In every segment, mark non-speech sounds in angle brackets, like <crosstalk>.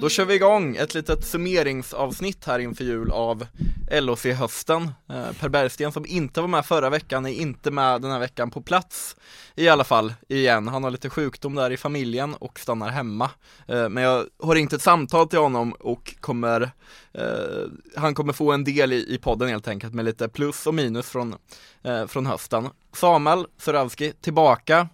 Då kör vi igång ett litet summeringsavsnitt här inför jul av LOC-hösten. Eh, per Bergsten som inte var med förra veckan är inte med den här veckan på plats i alla fall igen. Han har lite sjukdom där i familjen och stannar hemma. Eh, men jag har ringt ett samtal till honom och kommer eh, han kommer få en del i, podden helt enkelt med lite plus och minus från, från hösten. Samuel Sorowski tillbaka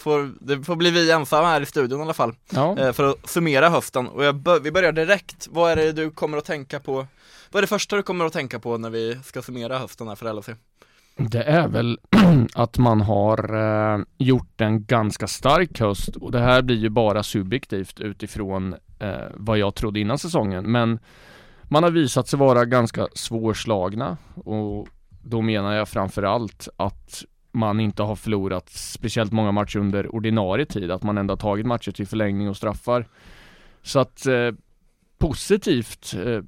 får, det får bli vi ensamma här i studion i alla fall Ja. eh, För att summera hösten och jag bör, vi börjar direkt, vad är det du kommer att tänka på? Vad är det första du kommer att tänka på när vi ska summera hösten här för LHC? Det är väl <clears throat> att man har eh, gjort en ganska stark höst och det här blir ju bara subjektivt utifrån eh, vad jag trodde innan säsongen. Men man har visat sig vara ganska svårslagna och då menar jag framför allt att man inte har förlorat speciellt många matcher under ordinarie tid, att man ändå har tagit matcher till förlängning och straffar. Så att eh, positivt eh,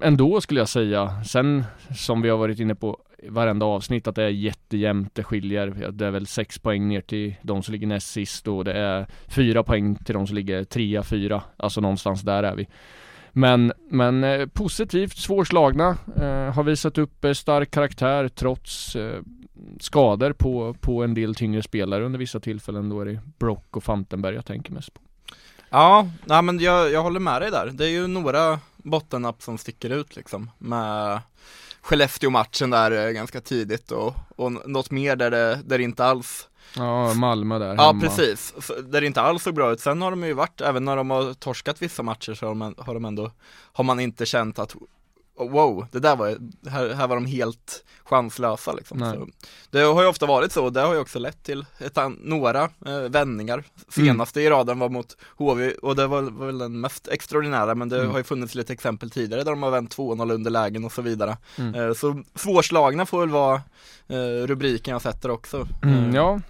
ändå skulle jag säga. Sen som vi har varit inne på i varenda avsnitt att det är jättejämnt, det skiljer. Det är väl sex poäng ner till de som ligger näst sist och det är fyra poäng till de som ligger trea, fyra. Alltså någonstans där är vi. Men, men eh, positivt, svårslagna, eh, har visat upp eh, stark karaktär trots eh, skador på, på en del tyngre spelare under vissa tillfällen. Då är det Brock och Fantenberg jag tänker mest på. Ja, nej men jag, jag håller med dig där. Det är ju några bottennapp som sticker ut liksom med Skellefteå-matchen där eh, ganska tidigt och, och något mer där det, där det inte alls Ja, Malmö där Ja hemma. precis, F- där det inte alls såg bra ut. Sen har de ju varit, även när de har torskat vissa matcher så har de, har de ändå, har man inte känt att Wow, det där var, här, här var de helt chanslösa liksom. Det har ju ofta varit så, och det har ju också lett till ett, några eh, vändningar. Senaste i raden var mot HV och det var, var väl den mest extraordinära men det Mm. har ju funnits lite exempel tidigare där de har vänt 2-0 underlägen och så vidare. Mm. Eh, så svårslagna får väl vara eh, rubriken jag sätter också. Mm, Eh, ja,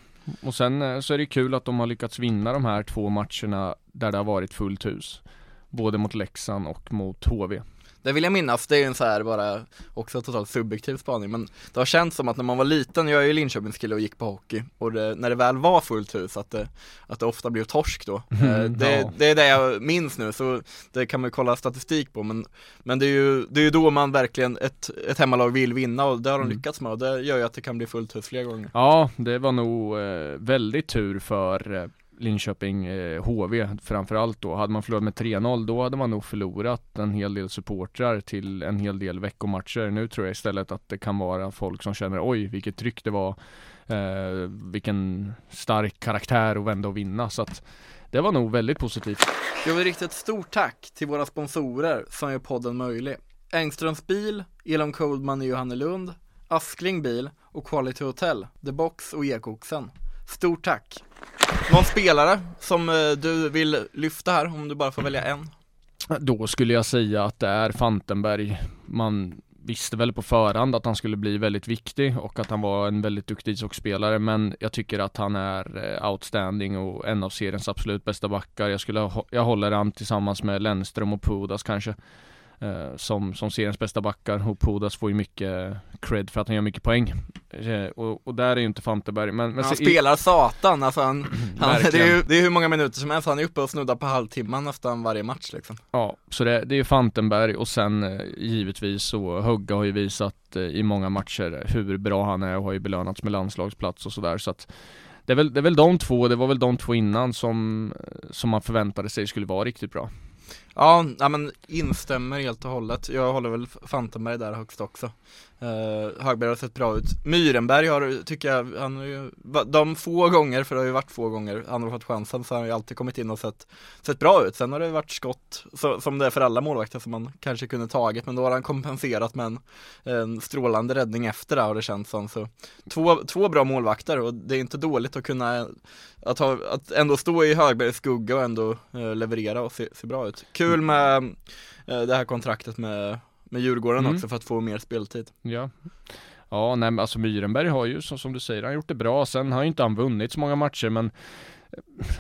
och sen eh, så är det kul att de har lyckats vinna de här två matcherna där det har varit fullt hus. Både mot Leksand och mot HV. Det vill jag minnas, det är en så här bara också totalt subjektiv spaning men det har känts som att när man var liten, jag är ju Linköpingskille och gick på hockey och det, när det väl var fullt hus att det, att det ofta blev torsk då. Mm, Eh, det, ja. det är det jag minns nu så det kan man ju kolla statistik på men, men det är ju, det är ju då man verkligen ett, ett hemmalag vill vinna och det har de Mm. lyckats med och det gör ju att det kan bli fullt hus fler gånger. Ja, det var nog eh, väldigt tur för eh, Linköping eh, HV framförallt då. Hade man förlorat med 3-0 då hade man nog förlorat en hel del supportrar till en hel del veckomatcher. Nu tror jag istället att det kan vara folk som känner oj vilket tryck det var. Eh, vilken stark karaktär att vända och vinna. Så att det var nog väldigt positivt. Jag vill rikta ett stort tack till våra sponsorer som gör podden möjlig. Engströms bil, Elon Coldman i Johannelund, Askling bil och Quality Hotel, The Box och Ekoxen. Stort tack! Någon spelare som eh, du vill lyfta här, om du bara får välja en? Då skulle jag säga att det är Fantenberg. Man visste väl på förhand att han skulle bli väldigt viktig och att han var en väldigt duktig ishockeyspelare men jag tycker att han är eh, outstanding och en av seriens absolut bästa backar. Jag, skulle, jag håller han tillsammans med Lennström och Pudas kanske eh, som, som seriens bästa backar och Pudas får ju mycket cred för att han gör mycket poäng. Eh, och, och där är ju inte Fantenberg men, men han så- i- spelar satan, alltså han, <clears throat> han, det, är ju, det är hur många minuter som helst, han är uppe och snuddar på halvtimman nästan varje match liksom. Ja, så det, det är Fantenberg och sen eh, givetvis så Hugga har ju visat eh, i många matcher hur bra han är och har ju belönats med landslagsplats och sådär så att det är, väl, det är väl de två, det var väl de två innan som, som man förväntade sig skulle vara riktigt bra. Ja, ja men instämmer helt och hållet. Jag håller väl Fantenberg där högst också. Eh, uh, Högberg har sett bra ut. Myrenberg har, tycker jag, han har ju, de få gånger, för det har ju varit få gånger han har fått chansen, så han har ju alltid kommit in och sett, sett bra ut. Sen har det varit skott, så, som det är för alla målvakter, som man kanske kunde tagit, men då har han kompenserat med en, en strålande räddning efter det, har det känts som. Så två, två bra målvakter, och det är inte dåligt att kunna, att, ha, att ändå stå i Högbergs skugga och ändå uh, leverera och se, se, bra ut. Kul med uh, det här kontraktet med med Djurgården mm. också för att få mer speltid. Ja. Ja, nej men alltså Myrenberg har ju som, som du säger, han har gjort det bra. Sen har ju inte han vunnit så många matcher men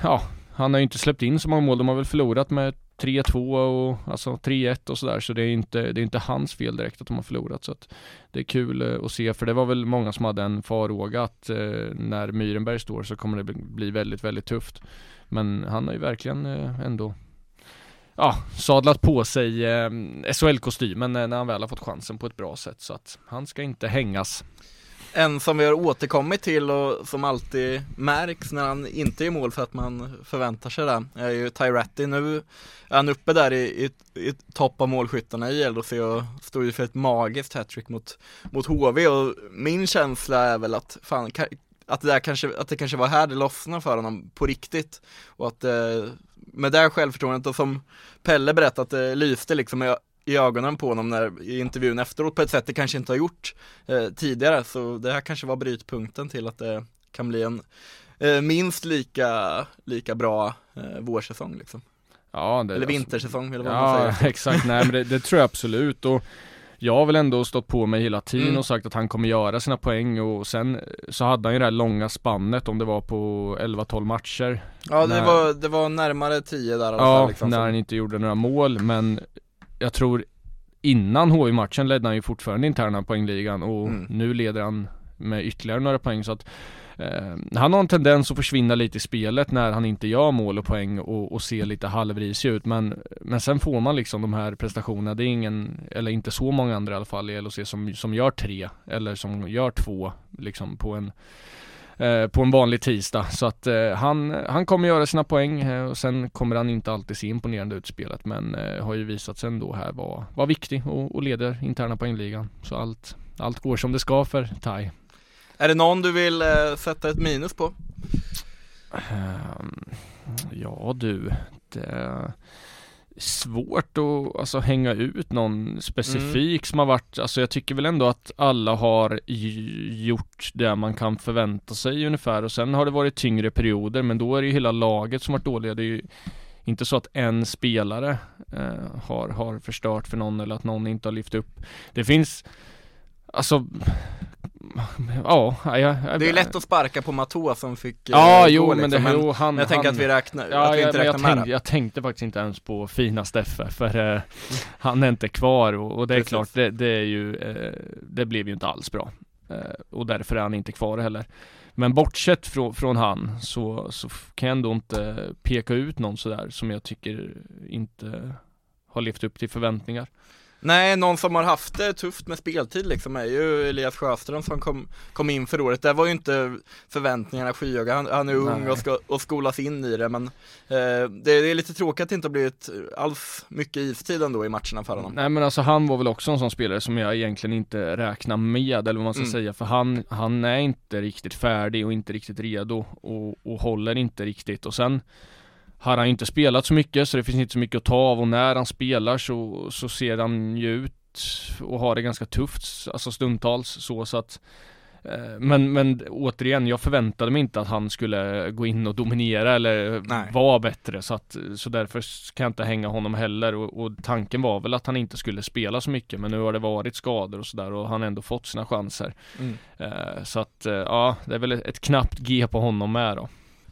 ja, han har ju inte släppt in så många mål. De har väl förlorat med 3-2 och alltså 3-1 och sådär så det är inte, det är inte hans fel direkt att de har förlorat så att det är kul eh, att se för det var väl många som hade en farhåga att eh, när Myrenberg står så kommer det bli väldigt, väldigt tufft. Men han har ju verkligen eh, ändå ja, sadlat på sig eh, SHL-kostymen eh, när han väl har fått chansen på ett bra sätt så att han ska inte hängas. En som vi har återkommit till och som alltid märks när han inte är mål för att man förväntar sig det är ju Tyratti. Nu är han uppe där i, i, i topp av målskyttarna i LHC och står ju för ett magiskt hattrick mot, mot HV och min känsla är väl att fan, att det, där kanske, att det kanske var här det lossnade för honom på riktigt och att eh, med det självförtroendet och som Pelle berättat, det lyste liksom i, i ögonen på honom när, i intervjun efteråt på ett sätt det kanske inte har gjort eh, tidigare. Så det här kanske var brytpunkten till att det kan bli en eh, minst lika, lika bra eh, vårsäsong liksom. Ja, det, eller alltså- vintersäsong eller vad ja, man säger. <laughs> exakt, nej men det, det tror jag absolut och jag har väl ändå stått på mig hela tiden mm. och sagt att han kommer göra sina poäng och sen så hade han ju det här långa spannet om det var på 11-12 matcher Ja det, när... var, det var närmare 10 där Ja, liksom. när han inte gjorde några mål men jag tror innan HV-matchen ledde han ju fortfarande interna poängligan och mm. nu leder han med ytterligare några poäng så att Eh, han har en tendens att försvinna lite i spelet när han inte gör mål och poäng och, och ser lite halvrisig ut men, men sen får man liksom de här prestationerna. Det är ingen, eller inte så många andra i alla fall i LHC som, som gör tre eller som gör två liksom på en eh, på en vanlig tisdag. Så att eh, han, han kommer göra sina poäng eh, och sen kommer han inte alltid se imponerande ut spelet men eh, har ju visat sig ändå här vara var viktig och, och leder interna poängligan. Så allt, allt går som det ska för Tai. Är det någon du vill eh, sätta ett minus på? Um, ja du, det är svårt att alltså, hänga ut någon specifik mm. som har varit, alltså jag tycker väl ändå att alla har gjort det man kan förvänta sig ungefär och sen har det varit tyngre perioder men då är det ju hela laget som varit dåliga. Det är ju inte så att en spelare eh, har, har förstört för någon eller att någon inte har lyft upp. Det finns Alltså <laughs> Ja, jag, jag, Det är lätt att sparka på Matoa som fick Ja, eh, jo, liksom. men det, jo, han, jag tänker han, att vi räknar, ja, att vi inte räknar jag med tänkte, jag tänkte faktiskt inte ens på fina Steffe, för eh, han är inte kvar och, och det är Precis. klart, det, det, är ju, eh, det blev ju inte alls bra. Eh, och därför är han inte kvar heller. Men bortsett från, från han så, så kan jag ändå inte peka ut någon sådär som jag tycker inte har levt upp till förväntningar. Nej, någon som har haft det tufft med speltid liksom är ju Elias Sjöström som kom, kom in för året. Där var ju inte förväntningarna skyhöga. Han, han är ung och ska och skolas in i det men eh, det, det, är lite tråkigt att det inte har blivit alls mycket istid ändå i matcherna för honom. Nej men alltså han var väl också en sån spelare som jag egentligen inte räknar med eller vad man ska mm. säga för han, han är inte riktigt färdig och inte riktigt redo och, och håller inte riktigt och sen har han inte spelat så mycket så det finns inte så mycket att ta av och när han spelar så, så ser han ju ut och har det ganska tufft, alltså stundtals så så att eh, men, men återigen, jag förväntade mig inte att han skulle gå in och dominera eller Nej. vara bättre så att så därför kan jag inte hänga honom heller och, och, tanken var väl att han inte skulle spela så mycket men nu har det varit skador och sådär och han har ändå fått sina chanser. Mm. Eh, så att eh, ja, det är väl ett knappt G på honom med då.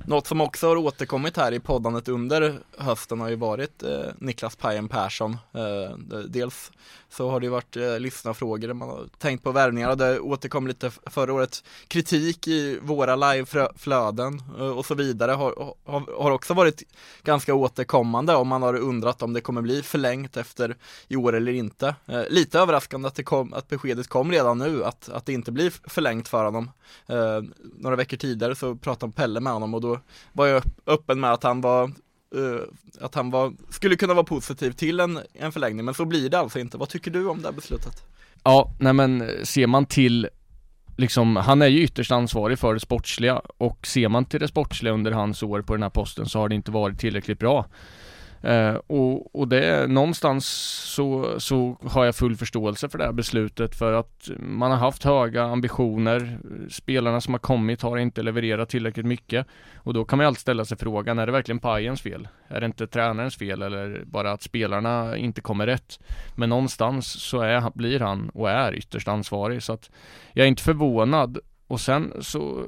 Något som också har återkommit här i poddandet under hösten har ju varit eh, Niklas Pajen Persson. Eh, dels så har det ju varit eh, lyssnarfrågor, man har tänkt på värvningar och det återkom lite förra året kritik i våra liveflöden eh, och så vidare har, har, har, också varit ganska återkommande om man har undrat om det kommer bli förlängt efter i år eller inte. Eh, lite överraskande att, det kom, att beskedet kom redan nu att, att det inte blir förlängt för honom. Eh, några veckor tidigare så pratade Pelle med honom och då var ju öppen med att han var uh, att han var, skulle kunna vara positiv till en, en förlängning, men så blir det alltså inte. Vad tycker du om det här beslutet? Ja, nej men ser man till liksom, han är ju ytterst ansvarig för det sportsliga och ser man till det sportsliga under hans år på den här posten så har det inte varit tillräckligt bra. Eh, och, och det någonstans så, så har jag full förståelse för det här beslutet för att man har haft höga ambitioner. Spelarna som har kommit har inte levererat tillräckligt mycket och då kan man ju alltid ställa sig frågan, är det verkligen Pajens fel? Är det inte tränarens fel eller bara att spelarna inte kommer rätt? Men någonstans så är, blir han och är ytterst ansvarig så att jag är inte förvånad och sen så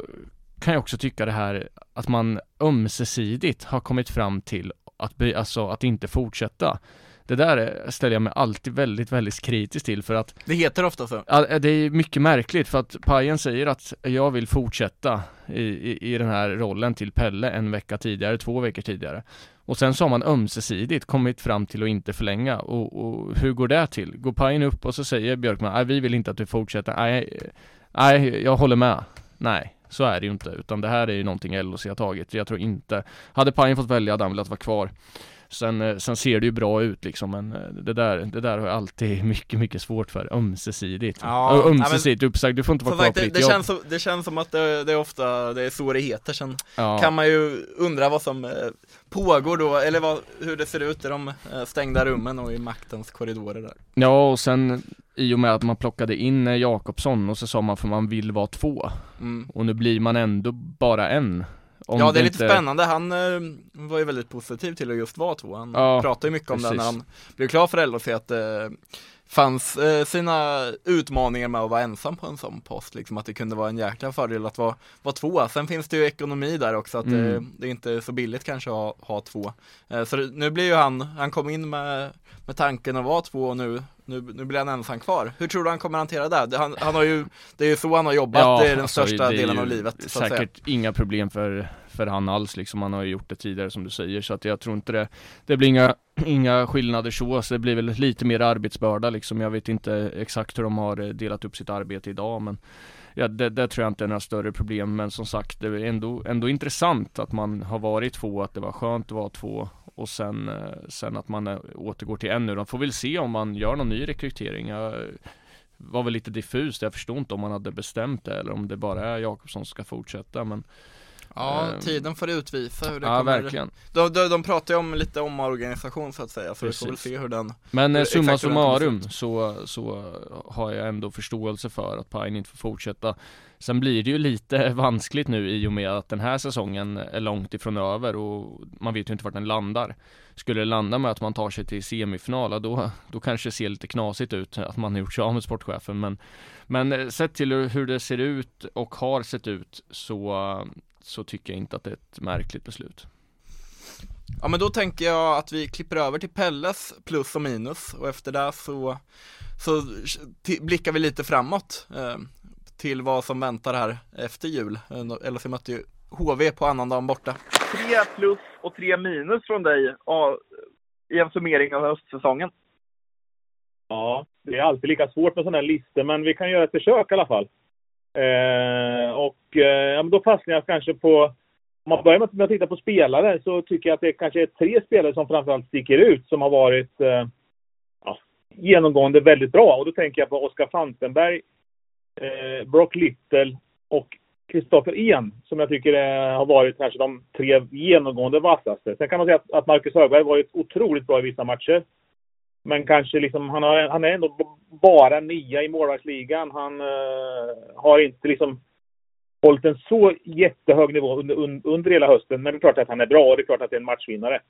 kan jag också tycka det här att man ömsesidigt har kommit fram till att, be, alltså, att inte fortsätta. Det där ställer jag mig alltid väldigt, väldigt kritisk till för att Det heter ofta så. Det är mycket märkligt för att Pajen säger att jag vill fortsätta i, i, i den här rollen till Pelle en vecka tidigare, två veckor tidigare. Och sen så har man ömsesidigt kommit fram till att inte förlänga och, och hur går det till? Går Pajen upp och så säger Björkman, nej vi vill inte att du fortsätter, nej, nej jag håller med, nej. Så är det ju inte, utan det här är ju någonting LHC har tagit. Jag tror inte, hade Pajen fått välja hade han velat vara kvar. Sen, eh, sen ser det ju bra ut liksom men eh, det där, det där har jag alltid <laughs> mycket, mycket svårt för ömsesidigt. Ja, ömsesidigt uppsagt, du får inte vara kvar på ditt det jobb. Känns som, det känns som att det, det är ofta, det är så det heter. Sen ja. kan man ju undra vad som eh, pågår då, eller vad, hur det ser ut i de stängda rummen och i maktens korridorer där. Ja, och sen i och med att man plockade in Jakobsson och så sa man för man vill vara två. Mm. Och nu blir man ändå bara en. Om ja det är lite inte... spännande, han eh, var ju väldigt positiv till att just vara två, han ja, pratade ju mycket precis. om det när han blev klar för LHC att eh, fanns eh, sina utmaningar med att vara ensam på en sån post, liksom att det kunde vara en jäkla fördel att vara, vara två. Sen finns det ju ekonomi där också, att mm. det, det, är inte så billigt kanske att ha, ha två. Eh, så det, nu blir ju han, han kom in med, med tanken att vara två och nu nu, nu blir han ensam kvar. Hur tror du han kommer hantera det? Han, han har ju, det är ju så han har jobbat, ja, det är den alltså, största delen av livet. säkert inga problem för, för han alls liksom, han har ju gjort det tidigare som du säger, så att jag tror inte det, det blir inga, inga skillnader så, så det blir väl lite mer arbetsbörda liksom. Jag vet inte exakt hur de har eh, delat upp sitt arbete idag, men ja, det, det, tror jag inte är några större problem, men som sagt, det är ändå, ändå intressant att man har varit två, att det var skönt att vara två och sen, eh, sen att man eh, återgår till en nu. De får väl se om man gör någon ny rekrytering. Jag var väl lite diffust, jag förstod inte om man hade bestämt det eller om det bara är Jakobsson som ska fortsätta, men Ja, eh, tiden får utvisa hur det ja, kommer verkligen. De, de, de pratar ju om lite omorganisation så att säga, så Precis. vi får väl se hur den Men hur, summa summarum så, så har jag ändå förståelse för att Pine inte får fortsätta Sen blir det ju lite <laughs> vanskligt nu i och med att den här säsongen är långt ifrån över och man vet ju inte vart den landar. Skulle det landa med att man tar sig till semifinal, då, då kanske det ser lite knasigt ut att man har gjort sig av med sportchefen. Men, men sett till hur det ser ut och har sett ut så, så tycker jag inte att det är ett märkligt beslut. Ja men då tänker jag att vi klipper över till Pelles plus och minus och efter det så, så blickar vi lite framåt. Eh, till vad som väntar här efter jul. LHC mötte ju HV på annandagen borta. Tre plus och tre minus från dig i en summering av höstsäsongen. Ja, det är alltid lika svårt med sådana här listor, men vi kan göra ett försök i alla fall. Eh, och eh, ja, då fastnar jag kanske på... Om man börjar med att titta på spelare så tycker jag att det kanske är tre spelare som framförallt sticker ut som har varit eh, ja, genomgående väldigt bra. Och då tänker jag på Oskar Fantenberg eh, Brock Little och Kristoffer En som jag tycker är, har varit kanske de tre genomgående vassaste. Sen kan man säga att, att Marcus Högberg varit otroligt bra i vissa matcher. Men kanske liksom, han, har, han är ändå bara nia i målvaktsligan. Han uh, har inte liksom hållit en så jättehög nivå under, under hela hösten. Men det är klart att han är bra och det är klart att det är en matchvinnare.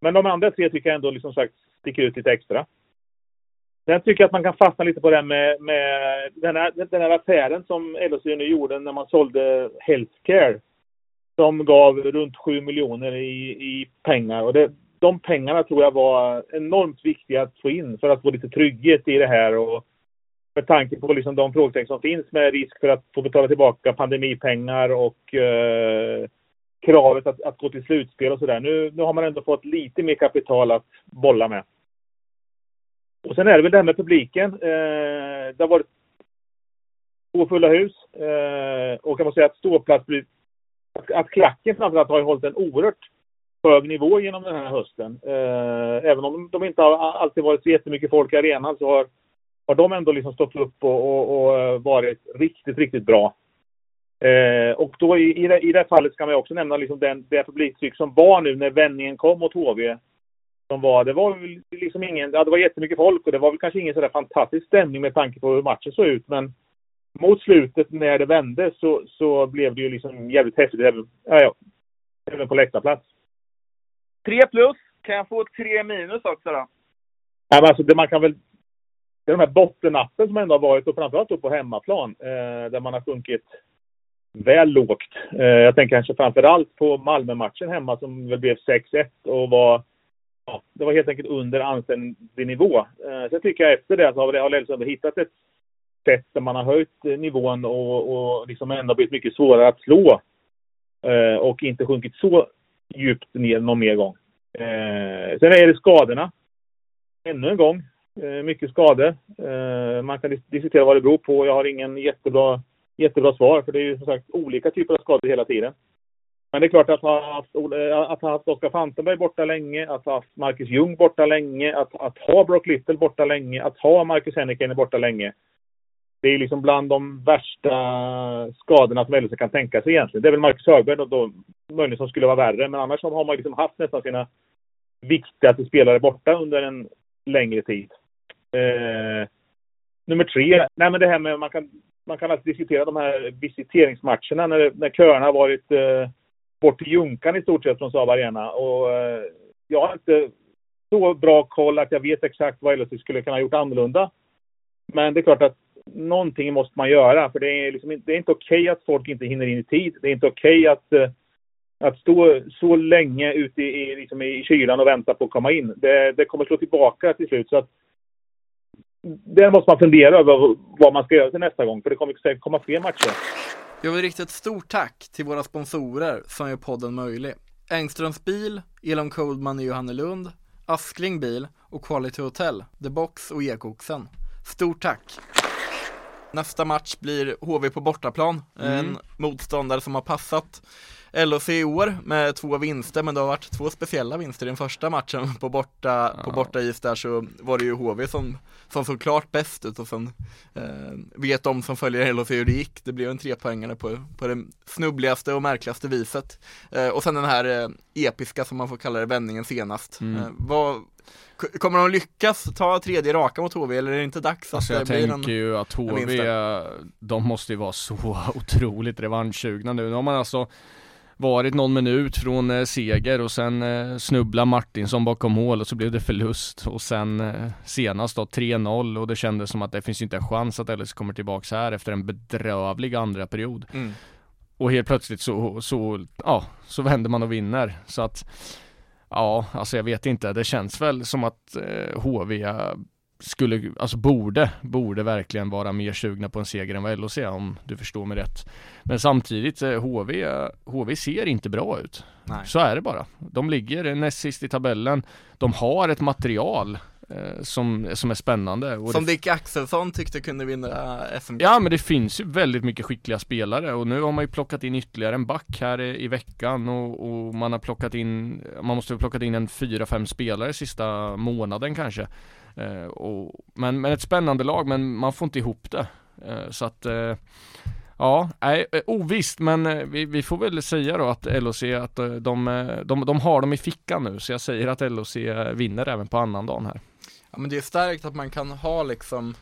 Men de andra tre tycker jag ändå liksom sagt sticker ut lite extra. Sen tycker jag att man kan fastna lite på det med, med den, här, den här affären som LHC nu gjorde när man sålde Healthcare. Som gav runt 7 miljoner i, i pengar. Och det, de pengarna tror jag var enormt viktiga att få in för att få lite trygghet i det här. Och med tanke på liksom de frågetecken som finns med risk för att få betala tillbaka pandemipengar och eh, kravet att, att gå till slutspel och sådär. Nu, nu har man ändå fått lite mer kapital att bolla med. Och sen är det väl det här med publiken. Eh, det har varit två fulla hus. Eh, och kan man säga att ståplats blir... Att, att klacken framförallt har hållit en oerhört hög nivå genom den här hösten. Eh, även om de inte har alltid varit så jättemycket folk i arenan så har har de ändå liksom stått upp och, och, och eh, varit riktigt, riktigt bra. Eh, och då i, i, det, i det fallet ska man också nämna liksom den, det publiktryck som var nu när vändningen kom mot HV. Som var, det var liksom ingen, ja, det var jättemycket folk och det var väl kanske ingen sådär fantastisk stämning med tanke på hur matchen såg ut. Men mot slutet när det vände så, så blev det ju liksom jävligt häftigt även, ja, ja, även på läktarplats. Tre plus. Kan jag få tre minus också då? Ja, men alltså det man kan väl... Det är de här bottennappen som ändå har varit, och framförallt då på hemmaplan, eh, där man har sjunkit väl lågt. Eh, jag tänker kanske framförallt på Malmö-matchen hemma som väl blev 6-1 och var... Ja, det var helt enkelt under anständig nivå. Eh, sen tycker jag efter det så har, har Lellström hittat ett sätt där man har höjt eh, nivån och, och liksom ändå blivit mycket svårare att slå. Eh, och inte sjunkit så djupt ner någon mer gång. Eh, sen är det skadorna. Ännu en gång. Eh, mycket skador. Eh, man kan diskutera vad det beror på. Jag har ingen jättebra, jättebra svar, för det är ju som sagt olika typer av skador hela tiden. Men det är klart att ha haft, eh, att ha haft Oskar Fantenberg borta länge, att ha haft Marcus Ljung borta länge, att, att ha Brock Little borta länge, att ha Marcus Henriken borta länge. Det är liksom bland de värsta skadorna som LHC kan tänka sig egentligen. Det är väl Marcus Högberg då, då möjligen som skulle vara värre, men annars har man liksom haft nästan sina viktigaste spelare borta under en längre tid. Eh, nummer tre, nej men det här med man kan, man kan alltid diskutera de här visiteringsmatcherna när, när köerna har varit eh, bort till Junkan i stort sett från Saab Arena. Och, eh, jag har inte så bra koll att jag vet exakt vad LHC skulle kunna ha gjort annorlunda. Men det är klart att någonting måste man göra. För det är, liksom, det är inte okej okay att folk inte hinner in i tid. Det är inte okej okay att, eh, att stå så länge ute i, liksom i kylan och vänta på att komma in. Det, det kommer slå tillbaka till slut. Så att, det måste man fundera över vad man ska göra till nästa gång. För det kommer säkert komma fler matcher. Jag vill rikta ett stort tack till våra sponsorer som gör podden möjlig. Engströms bil, Elon Coldman i Johannelund, Askling bil och Quality Hotel, The Box och Ekoxen. Stort tack! Nästa match blir HV på bortaplan, mm. en motståndare som har passat LHC i år med två vinster, men det har varit två speciella vinster. I den första matchen på borta, ja. på borta is där så var det ju HV som, som såg klart bäst ut och sen eh, vet de som följer LHC hur det gick. Det blev en trepoängare på, på det snubbligaste och märkligaste viset. Eh, och sen den här eh, episka, som man får kalla det, vändningen senast. Mm. Eh, vad, Kommer de lyckas ta tredje raka mot HV eller är det inte dags alltså att jag det blir tänker ju att HV, de måste ju vara så <laughs> otroligt revanschsugna nu. Nu har man alltså varit någon minut från eh, seger och sen eh, snubbla Martinsson bakom mål och så blev det förlust och sen eh, senast då 3-0 och det kändes som att det finns inte en chans att LS kommer tillbaks här efter en bedrövlig andra period. Mm. Och helt plötsligt så, så, ja, så vänder man och vinner. Så att Ja, alltså jag vet inte. Det känns väl som att eh, HV skulle, alltså borde, borde verkligen vara mer sugna på en seger än vad LHC om du förstår mig rätt. Men samtidigt, HV, eh, HV ser inte bra ut. Nej. Så är det bara. De ligger näst sist i tabellen. De har ett material som, som är spännande. Och som Dick Axelsson tyckte kunde vinna SM. Ja men det finns ju väldigt mycket skickliga spelare och nu har man ju plockat in ytterligare en back här i, i veckan och, och, man har plockat in, man måste ha plockat in en fyra, fem spelare sista månaden kanske. Eh, och, men, men ett spännande lag men man får inte ihop det. Eh, så att eh, Ja, nej, eh, ovisst men eh, vi, vi, får väl säga då att LOC att eh, de, de, de har dem i fickan nu så jag säger att LOC vinner även på annan dagen här. Ja men det är starkt att man kan ha liksom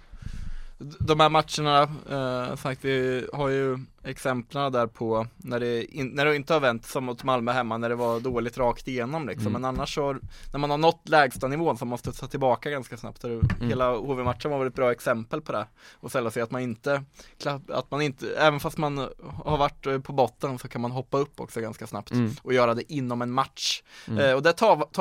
de här matcherna, eh, sagt, vi har ju exemplen där på när det, in, när det inte har vänt som mot Malmö hemma när det var dåligt rakt igenom liksom. Mm. Men annars så, när man har nått lägsta nivån så måste ta tillbaka ganska snabbt. Mm. Hela HV-matchen var väl ett bra exempel på det. Och ställa sig att man inte, att man inte, även fast man har varit på botten så kan man hoppa upp också ganska snabbt mm. och göra det inom en match. Mm. Eh, och det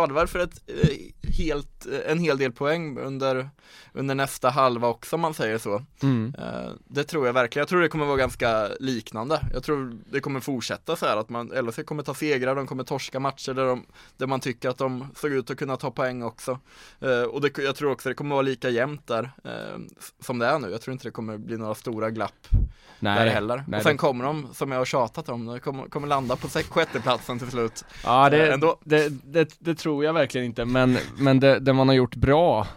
det väl för ett eh, helt, en hel del poäng under, under nästa halva också om man säger så. Mm. Eh, det tror jag verkligen. Jag tror det kommer vara ganska liknande. Jag tror det kommer fortsätta så här att man, LHC kommer ta segrar, de kommer torska matcher där, de, där man tycker att de såg ut att kunna ta poäng också. Eh, och det, jag tror också det kommer vara lika jämnt där eh, som det är nu. Jag tror inte det kommer bli några stora glapp nej, där heller. Nej, och sen det... kommer de, som jag har tjatat om, de kommer, kommer landa på sjätteplatsen till slut. Ja, det, Ändå. Det, det, tror jag verkligen inte, men, men det, det man har gjort bra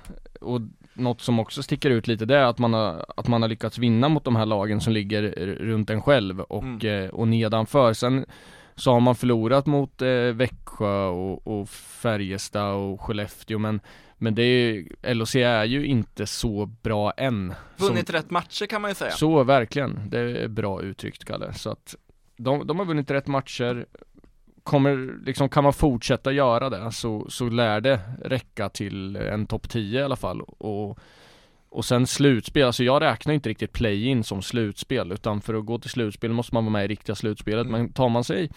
och något som också sticker ut lite det är att man har, att man har lyckats vinna mot de här lagen som ligger runt en själv och, Mm. eh, och nedanför. Sen så har man förlorat mot eh, Växjö och, och Färjestad och Skellefteå men men det är, LHC är ju inte så bra än. Som- Vunnit rätt matcher kan man ju säga. så verkligen, det är bra uttryckt Kalle. Så att de, de har vunnit rätt matcher Kommer, liksom, kan man fortsätta göra det så, så lär det räcka till en topp 10 i alla fall och, och sen slutspel, alltså jag räknar inte riktigt play-in som slutspel utan för att gå till slutspel måste man vara med i riktiga slutspelet Mm. men tar man sig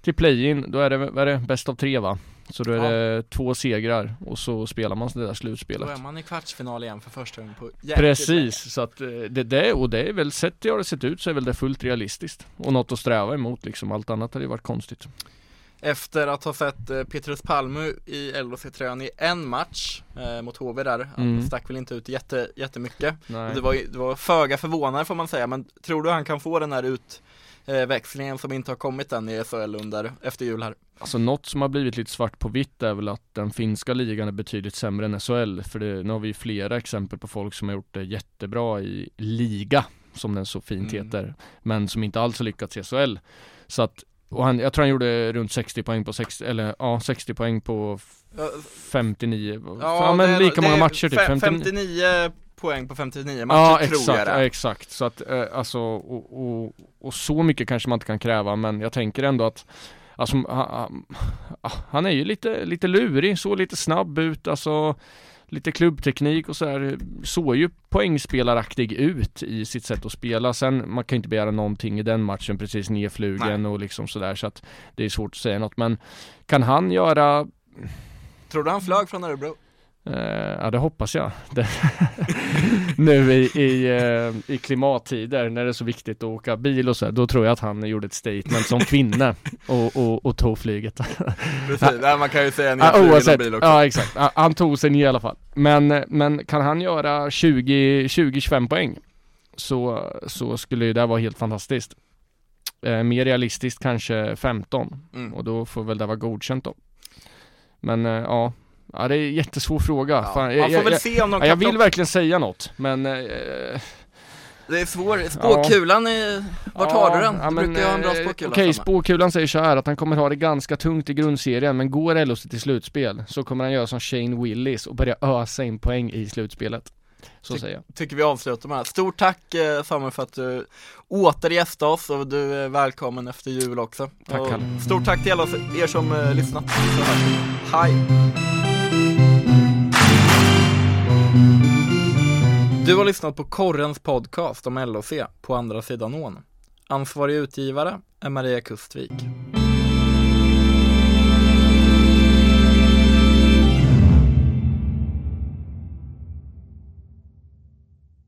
till play-in då är det, vad är det, bäst av tre va? Så då är Ja. det två segrar och så spelar man det där Då slutspelet är man i kvartsfinal igen för första gången på jäkligt länge. Precis, så att eh, det, det, och det är väl, sett det har det sett ut så är väl det fullt realistiskt Och något att sträva emot liksom, allt annat hade ju varit konstigt Efter att ha sett eh, Petrus Palmu i LHC-tröjan i en match eh, mot HV där, han Mm. stack väl inte ut jätte, jättemycket. Nej. Det var, det var föga förvånande får man säga, men tror du han kan få den här utväxlingen som inte har kommit än i SHL under, efter jul här? Alltså något som har blivit lite svart på vitt är väl att den finska ligan är betydligt sämre än SHL För det, nu har vi ju flera exempel på folk som har gjort det jättebra i liga Som den så fint Mm. heter Men som inte alls har lyckats i SHL Så att, och han, jag tror han gjorde runt 60 poäng på 60, eller ja 60 poäng på f- Ja, 59 Ja, men det- lika det många matcher typ, fe- 59 59 poäng på 59 matcher Ja tror exakt, jag ja, det. exakt. Så att eh, alltså och, och, och så mycket kanske man inte kan kräva men jag tänker ändå att Alltså han, han, han är ju lite, lite lurig, så lite snabb ut, alltså Lite klubbteknik och så här, såg ju poängspelaraktig ut i sitt sätt att spela. Sen, man kan ju inte begära någonting i den matchen, precis nedflugen och liksom sådär så att det är svårt att säga något. Men kan han göra Tror du han flög från Örebro? Eh, ja det hoppas jag. <laughs> Nu i, i, eh, i klimattider när det är så viktigt att åka bil och så här, då tror jag att han gjorde ett statement som kvinna och, och, och tog flyget. <laughs> Precis, Nej, man kan ju säga Ja, nedflugen oavsett, bil också. ja exakt. Ja, han tog sig ner i alla fall. Men, men kan han göra 20-25 poäng så, så skulle det vara helt fantastiskt. Eh, mer realistiskt kanske 15 Mm. och då får väl det vara godkänt då. Men ja, ja det är en jättesvår fråga. Ja, Fan, man jag- får väl jag- se om de Ja, kan jag vill plocka- verkligen säga något, men eh, Det är svårt, spåkulan är, vart har du den? ja, du men, brukar ju ha en bra eh, spåkula Okej, Samma. spåkulan säger så här att han kommer ha det ganska tungt i grundserien, men går LHC till slutspel så kommer han göra som Shane Willis och börja ösa in poäng i slutspelet. Så Ty- säger jag. Tycker vi avslutar med det här. Stort tack eh, Samuel för att du åter gästade oss och du är välkommen efter jul också. Tack, och Kalle. Stort tack till alla er som eh, lyssnat. Hej! Du har lyssnat på Korrens podcast om LHC på andra sidan ån. Ansvarig utgivare är Maria Kustvik.